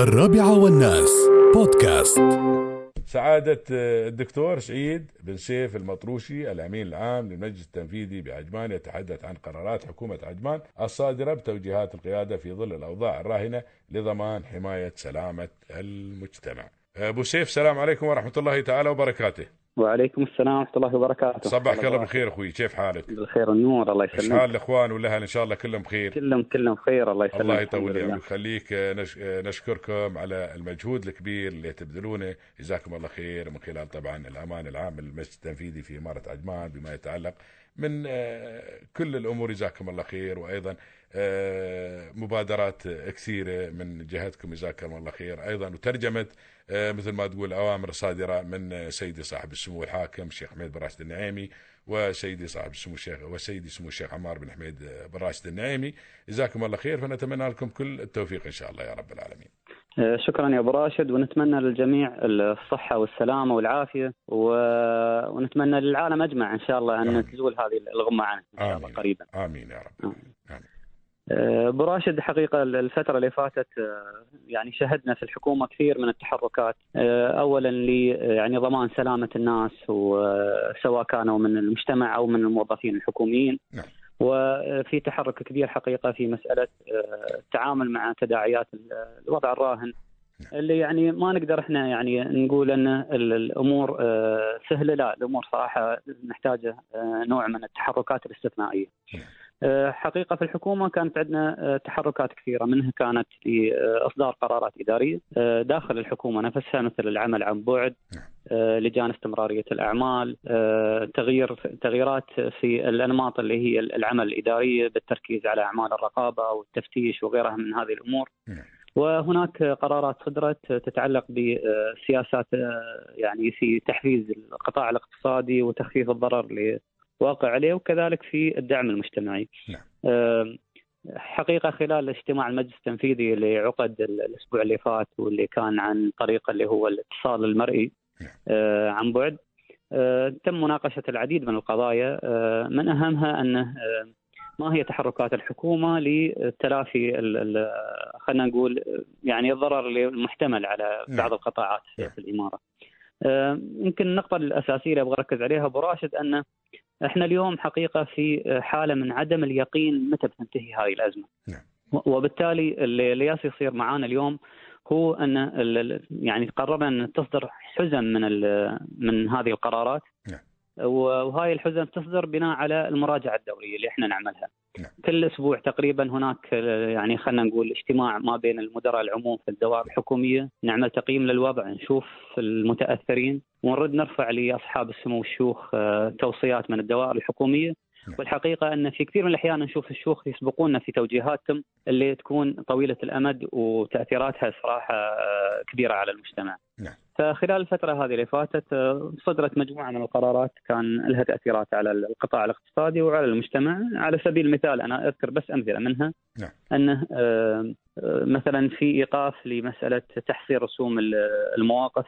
الرابعة والناس. بودكاست. سعادة الدكتور سعيد بن سيف المطروشي الأمين العام للمجلس التنفيذي بعجمان يتحدث عن قرارات حكومة عجمان الصادرة بتوجيهات القيادة في ظل الأوضاع الراهنة لضمان حماية سلامة المجتمع. أبو سيف سلام عليكم ورحمة الله تعالى وبركاته. وعليكم السلام ورحمة الله وبركاته. صبحك الله بالخير أخوي. كيف حالك؟ بالخير والنور الله يسلمك. حال الإخوان والأهل؟ إن شاء الله كلهم بخير. كلهم كلهم بخير الله يسلمك. الله يطول عمرك خليك نش... نشكركم على المجهود الكبير اللي تبذلونه. جزاكم الله خير. من خلال طبعا الأمان العام للمجلس التنفيذي في إمارة عجمان بما يتعلق من آه، كل الأمور. جزاكم الله خير. وأيضا آه، مبادرات كثيرة من جهتكم. جزاكم الله خير. أيضا وترجمة آه، مثل ما تقول أوامر صادرة من سيدي صاحب السمو الحاكم الشيخ حميد بن راشد النعيمي وسيدي صاحب السمو الشيخ وسيدي سمو الشيخ عمار بن حميد بن راشد النعيمي. جزاكم الله خير. فنتمنى لكم كل التوفيق إن شاء الله يا رب العالمين. شكرا يا أبو راشد ونتمنى للجميع الصحة والسلامة والعافية و... ونتمنى للعالم أجمع إن شاء الله آمين. ان تزول هذه الغمة عنه إن شاء الله آمين. قريبا آمين يا رب آمين. آمين. آه، أبو راشد حقيقة الفترة اللي فاتت آه، يعني شهدنا في الحكومة كثير من التحركات آه، اولا ل يعني ضمان سلامة الناس وسواء كانوا من المجتمع أو من الموظفين الحكوميين نعم. وفي تحرك كبير حقيقة في مسألة آه، التعامل مع تداعيات الوضع الراهن اللي يعني ما نقدر إحنا يعني نقول إن ال- الأمور آه، سهلة لا الأمور صراحة نحتاج آه، نوع من التحركات الاستثنائية. آه، حقيقة في الحكومة كانت عندنا آه، تحركات كثيرة منها كانت لاصدار قرارات إدارية آه، داخل الحكومة نفسها مثل العمل عن بعد آه، لجان استمرارية الأعمال آه، تغيير تغييرات في الأنماط اللي هي العمل الإدارية بالتركيز على أعمال الرقابة والتفتيش وغيرها من هذه الأمور. وهناك قرارات صدرت تتعلق بسياسات آه، يعني في تحفيز القطاع الاقتصادي وتخفيف الضرر واقع عليه وكذلك في الدعم المجتمعي. نعم. آه، حقيقة خلال اجتماع المجلس التنفيذي اللي عقد ال- الأسبوع اللي فات واللي كان عن طريق اللي هو الاتصال المرئي نعم. آه، عن بعد آه، تم مناقشة العديد من القضايا من أهمها أنه ما هي تحركات الحكومة لتلافي خلينا نقول يعني الضرر المحتمل على نعم. بعض القطاعات نعم. في الإمارة. يمكن النقطة الأساسية اللي أبغى أركز عليها أبو راشد ان إحنا اليوم حقيقة في حالة من عدم اليقين متى بتنتهي هذه الأزمة. نعم. وبالتالي اللي ياس يصير معانا اليوم هو أن يعني قررنا أن تصدر حزم من من هذه القرارات نعم. وهاي الحزم تصدر بناء على المراجعة الدورية اللي إحنا نعملها. نعم. كل أسبوع تقريبا هناك يعني خلينا نقول اجتماع ما بين المدراء العموم في الدوائر الحكومية، نعمل تقييم للوضع، نشوف المتأثرين ونرد نرفع لأصحاب السمو والشيوخ آه، توصيات من الدوائر الحكومية. والحقيقة أن في كثير من الأحيان نشوف الشيوخ يسبقونا في توجيهاتهم اللي تكون طويلة الأمد وتأثيراتها صراحة آه، كبيرة على المجتمع. نعم. فخلال الفترة هذه اللي فاتت آه، صدرت مجموعة من القرارات كان لها تأثيرات على القطاع الاقتصادي وعلى المجتمع، على سبيل المثال أنا أذكر بس أمثلة منها نعم. أنه آه، مثلا في إيقاف لمسألة تحصيل رسوم ال- المواقف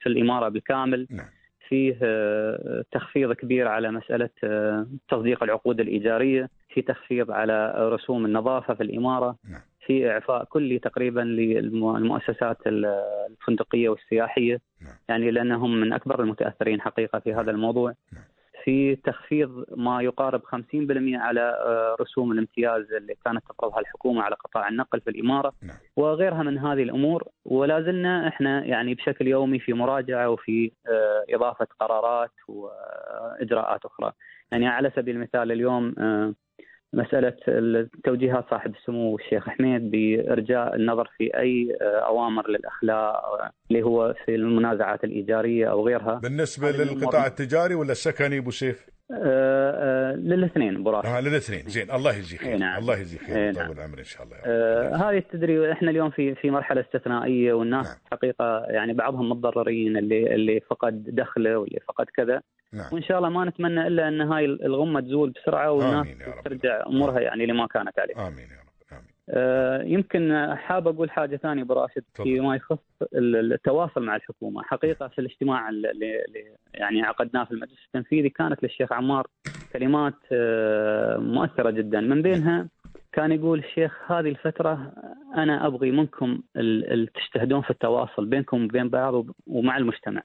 في الإمارة بالكامل نعم. فيه آه، تخفيض كبير على مسألة آه، تصديق العقود الإيجارية، في تخفيض على رسوم النظافة في الإمارة، نعم. في إعفاء كلي تقريبا للمؤسسات الفندقية والسياحية نعم. يعني لأنهم من أكبر المتأثرين حقيقة في هذا الموضوع. في تخفيض ما يقارب 50% على آه، رسوم الامتياز اللي كانت تفرضها الحكومة على قطاع النقل في الإمارة نعم. وغيرها من هذه الأمور ولا زلنا إحنا يعني بشكل يومي في مراجعة وفي آه، إضافة قرارات وإجراءات أخرى. يعني على سبيل المثال اليوم آه، مسألة توجيهات صاحب السمو الشيخ حميد بإرجاء النظر في أي آه، أوامر للاخلاء آه، اللي هو في المنازعات الإيجارية أو غيرها الأمور. للقطاع التجاري ولا السكني أبو سيف؟ للاثنين ابو راشد آه للاثنين زين الله يجزيك خير إيه نعم. الله يجزيك خير إيه ويطول نعم. العمر إن شاء الله. آه، هذه تدري إحنا اليوم في في مرحلة استثنائية والناس نعم. حقيقة يعني بعضهم متضررين اللي اللي فقد دخله واللي فقد كذا نعم وإن شاء الله ما نتمنى إلا أن هاي الغمة تزول بسرعة والناس. ترجع أمورها يعني لما كانت عليه. آمين يا رب آه، يمكن حاب أقول حاجة ثانية أبو راشد تفضل. فيما يخص ال- التواصل مع الحكومة، حقيقة في الاجتماع اللي يعني عقدناه في المجلس التنفيذي كانت للشيخ عمار كلمات آه، مؤثرة جدا من بينها كان يقول الشيخ هذه الفترة أنا أبغي منكم تجتهدون في التواصل بينكم وبين بعض ومع المجتمع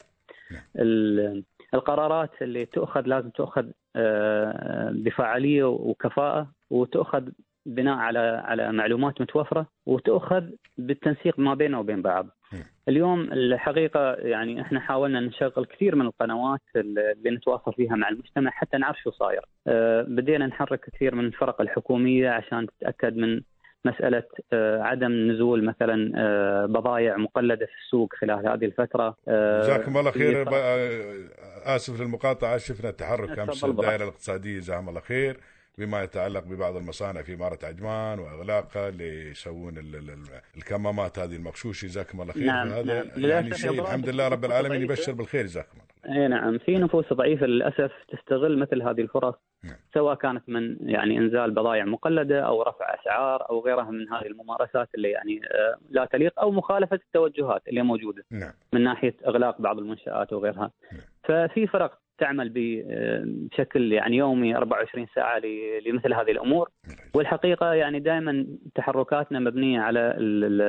نعم. ال- القرارات اللي تؤخذ لازم تؤخذ آه، بفاعلية وكفاءة وتؤخذ بناء على على معلومات متوفرة وتؤخذ بالتنسيق ما بيننا وبين بعض. اليوم الحقيقة يعني إحنا حاولنا نشغل كثير من القنوات اللي نتواصل فيها مع المجتمع حتى نعرف شو صاير. آه، بدينا نحرك كثير من الفرق الحكومية عشان تتأكد من مسألة آه، عدم نزول مثلا آه، بضائع مقلدة في السوق خلال هذه الفترة. جزاكم الله خير. آسف للمقاطعة. شفنا التحرك الدائرة براحتك. الاقتصادية. جزاهم الله خير. بما يتعلق ببعض المصانع في إمارة عجمان وإغلاقها اللي يسوون ال- ال- ال- الكمامات هذه المغشوشة جزاكم الله خير نعم، هذا نعم. يعني للأسف شيء الحمد لله رب العالمين ضعيفة. يبشر بالخير جزاكم الله اي نعم في نفوس ضعيفة للأسف تستغل مثل هذه الفرص نعم. سواء كانت من يعني إنزال بضائع مقلدة أو رفع أسعار أو غيرها من هذه الممارسات اللي يعني آه، لا تليق أو مخالفة التوجهات اللي موجودة نعم من ناحية أغلاق بعض المنشآت وغيرها. نعم. ففي فرق تعمل بشكل يعني يومي 24 ساعة لمثل هذه الأمور والحقيقة يعني دائما تحركاتنا مبنية على ال- ال-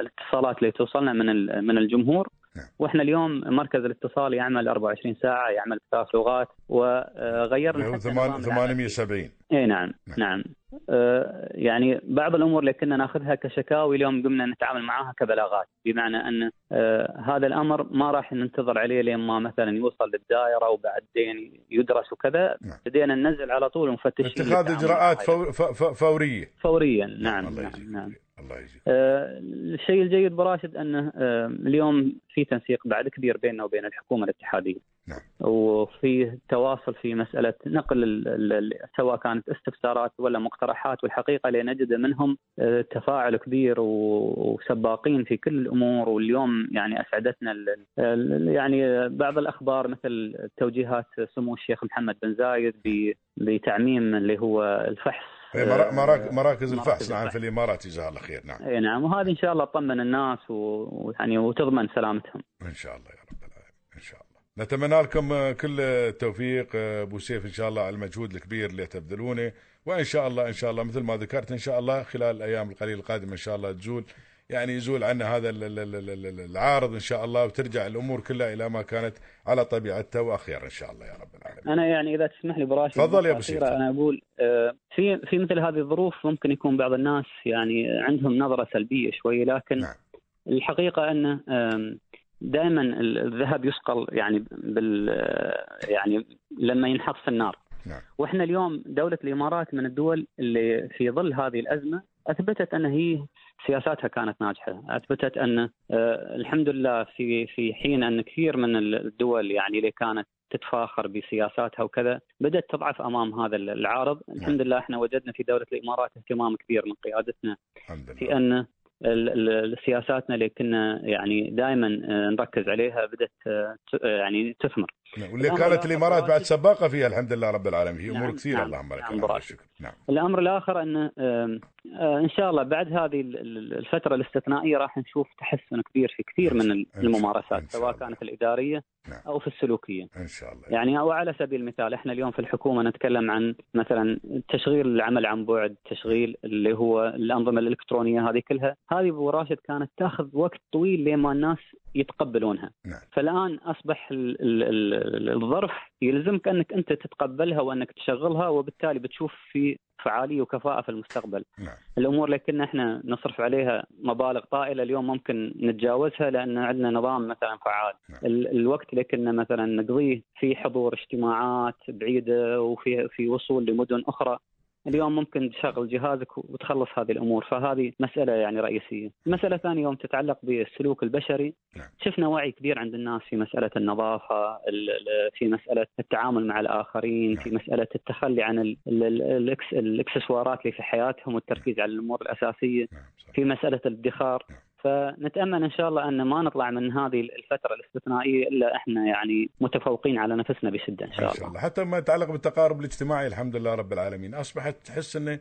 الاتصالات اللي توصلنا من من الجمهور نعم. وإحنا اليوم مركز الاتصال يعمل 24 ساعة يعمل بثلاث لغات وغيرنا هو حتى ثمان- نظام العمل. 870 اي نعم نعم. نعم آه، يعني بعض الأمور اللي كنا ناخذها كشكاوي اليوم قمنا نتعامل معها كبلاغات بمعنى أن آه، هذا الأمر ما راح ننتظر عليه لين ما مثلا يوصل للدائرة وبعدين يدرس وكذا نعم. بدينا ننزل على طول مفتشين اتخاذ إجراءات فور فورية فوريا نعم الله نعم, نعم. الله يجزيك آه، الشيء الجيد براشد أنه آه، اليوم في تنسيق بعد كبير بيننا وبين الحكومة الاتحادية. نعم. وفي تواصل في مسألة نقل ال- ال- ال- سواء كانت استفسارات ولا مقترحات والحقيقة اللي نجد منهم آه، تفاعل كبير وسباقين في كل الأمور واليوم يعني أسعدتنا يعني بعض الأخبار مثل توجيهات سمو الشيخ محمد بن زايد بتعميم اللي هو الفحص إيه، آه، مراكز الفحص مراكز نعم الفحص. في الإمارات جزاها الله خير نعم اي نعم وهذه إن شاء الله تطمن الناس ويعني وتضمن سلامتهم. إن شاء الله يا رب العالمين إن شاء الله نتمنى لكم كل التوفيق أبو سيف إن شاء الله على المجهود الكبير اللي تبذلونه وإن شاء الله إن شاء الله مثل ما ذكرت إن شاء الله خلال الأيام القليلة القادمة إن شاء الله تزول يعني يزول عنا هذا ال- ال- ال- ال- ال- العارض إن شاء الله وترجع الأمور كلها إلى ما كانت على طبيعتها واخير إن شاء الله يا رب العالمين أنا يعني إذا تسمح لي براشد تفضل يا سيف. أنا أقول آه، في في مثل هذه الظروف ممكن يكون بعض الناس يعني عندهم نظرة سلبية شوي لكن نعم. الحقيقة انه دائما الذهب يصقل يعني بال يعني لما ينحط في النار نعم. وإحنا اليوم دولة الإمارات من الدول اللي في ظل هذه الأزمة أثبتت أن هي سياساتها كانت ناجحة، أثبتت أن آه، الحمد لله في في حين أن كثير من الدول يعني اللي كانت تتفاخر بسياساتها وكذا بدأت تضعف أمام هذا العارض، الحمد لله إحنا وجدنا في دولة الإمارات اهتمام كبير من قيادتنا في أن سياساتنا اللي كنا يعني دائما نركز عليها بدأت آه، يعني تثمر. نعم. واللي كانت الإمارات بعد. سباقة فيها الحمد لله رب العالمين في أمور نعم، كثيرة نعم، اللهم لك نعم، الحمد. والشكر نعم الأمر الآخر انه آه، إن شاء الله بعد هذه ال- ال- الفترة الاستثنائية راح نشوف تحسن كبير في كثير من الممارسات سواء. كانت الإدارية نعم. أو في السلوكية. إن شاء الله يعني أو على سبيل المثال إحنا اليوم في الحكومة نتكلم عن مثلا تشغيل العمل عن بعد، تشغيل اللي هو الأنظمة الإلكترونية هذه كلها، هذه أبو راشد كانت تأخذ وقت طويل لين ما الناس يتقبلونها. نعم. فالآن أصبح ال- ال- ال- الظرف يلزمك أنك أنت تتقبلها وأنك تشغلها وبالتالي بتشوف في فعالية وكفاءة في المستقبل. نعم الأمور اللي كنا إحنا نصرف عليها مبالغ طائلة اليوم ممكن نتجاوزها لأن عندنا نظام مثلا فعال. نعم. ال- الوقت اللي كنا مثلا نقضيه في حضور اجتماعات بعيدة وفي في وصول لمدن أخرى اليوم ممكن تشغل جهازك وتخلص هذه الأمور فهذه مسألة يعني رئيسية. مسألة ثانية يوم تتعلق بالسلوك البشري نعم. شفنا وعي كبير عند الناس في مسألة النظافة، ال- ال- في مسألة التعامل مع الآخرين، نعم. في مسألة التخلي عن الإكسسوارات اللي في حياتهم والتركيز على الأمور الأساسية، نعم. في مسألة الادخار. فنتأمل إن شاء الله أن ما نطلع من هذه الفترة الاستثنائية إلا إحنا يعني متفوقين على نفسنا بشدة إن شاء الله. ان شاء الله. حتى ما يتعلق بالتقارب الاجتماعي الحمد لله رب العالمين. أصبحت تحس انه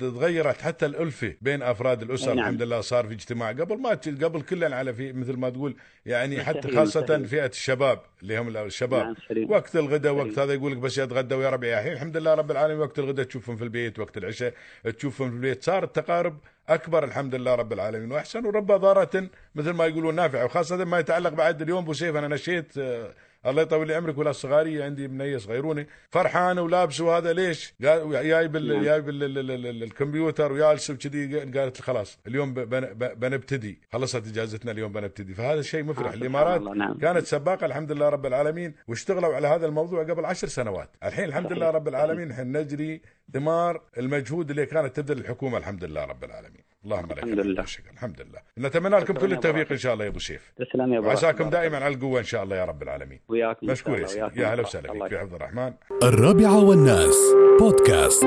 تغيرت حتى الألفة بين أفراد الأسر. نعم. الحمد لله صار في اجتماع. قبل ما قبل كلنا على في مثل ما تقول يعني حتى خاصة مستحيل. فئة الشباب اللي هم الشباب. نعم وقت الغداء وقت هذا يقول لك بس يتغدوا يا ربي يا الحين الحمد لله رب العالمين. وقت الغداء تشوفهم في البيت وقت العشاء تشوفهم في البيت. صار التقارب أكبر الحمد لله رب العالمين. وأحسن ورب ضاره مثل ما يقولون نافعة وخاصة ما يتعلق بعد اليوم أبو سيف أنا نشيت آه، الله يطول لي عمرك ولا الصغاريه عندي بنيه صغيرونه فرحان ولابس وهذا ليش؟ جايب نعم. جايب الكمبيوتر وجالس وكذي قالت خلاص اليوم بنبتدي. خلصت إجازتنا اليوم بنبتدي. فهذا الشيء مفرح. الإمارات نعم. كانت سباقة الحمد لله رب العالمين واشتغلوا على هذا الموضوع قبل عشر سنوات. الحين الحمد لله رب العالمين إحنا نجري ثمار المجهود اللي كانت تبذل الحكومة الحمد لله رب العالمين. اللهم لك الحمد لله. الحمد لله. نتمنى لكم كل التوفيق إن شاء الله يا أبو سيف. تسلم يا ابو وعساكم دائما على القوة إن شاء الله يا رب العالمين. وياك مشكور يا سيدي. يا هلا وسهلا فيك في حفظ الرحمن. الرابعة والناس. بودكاست.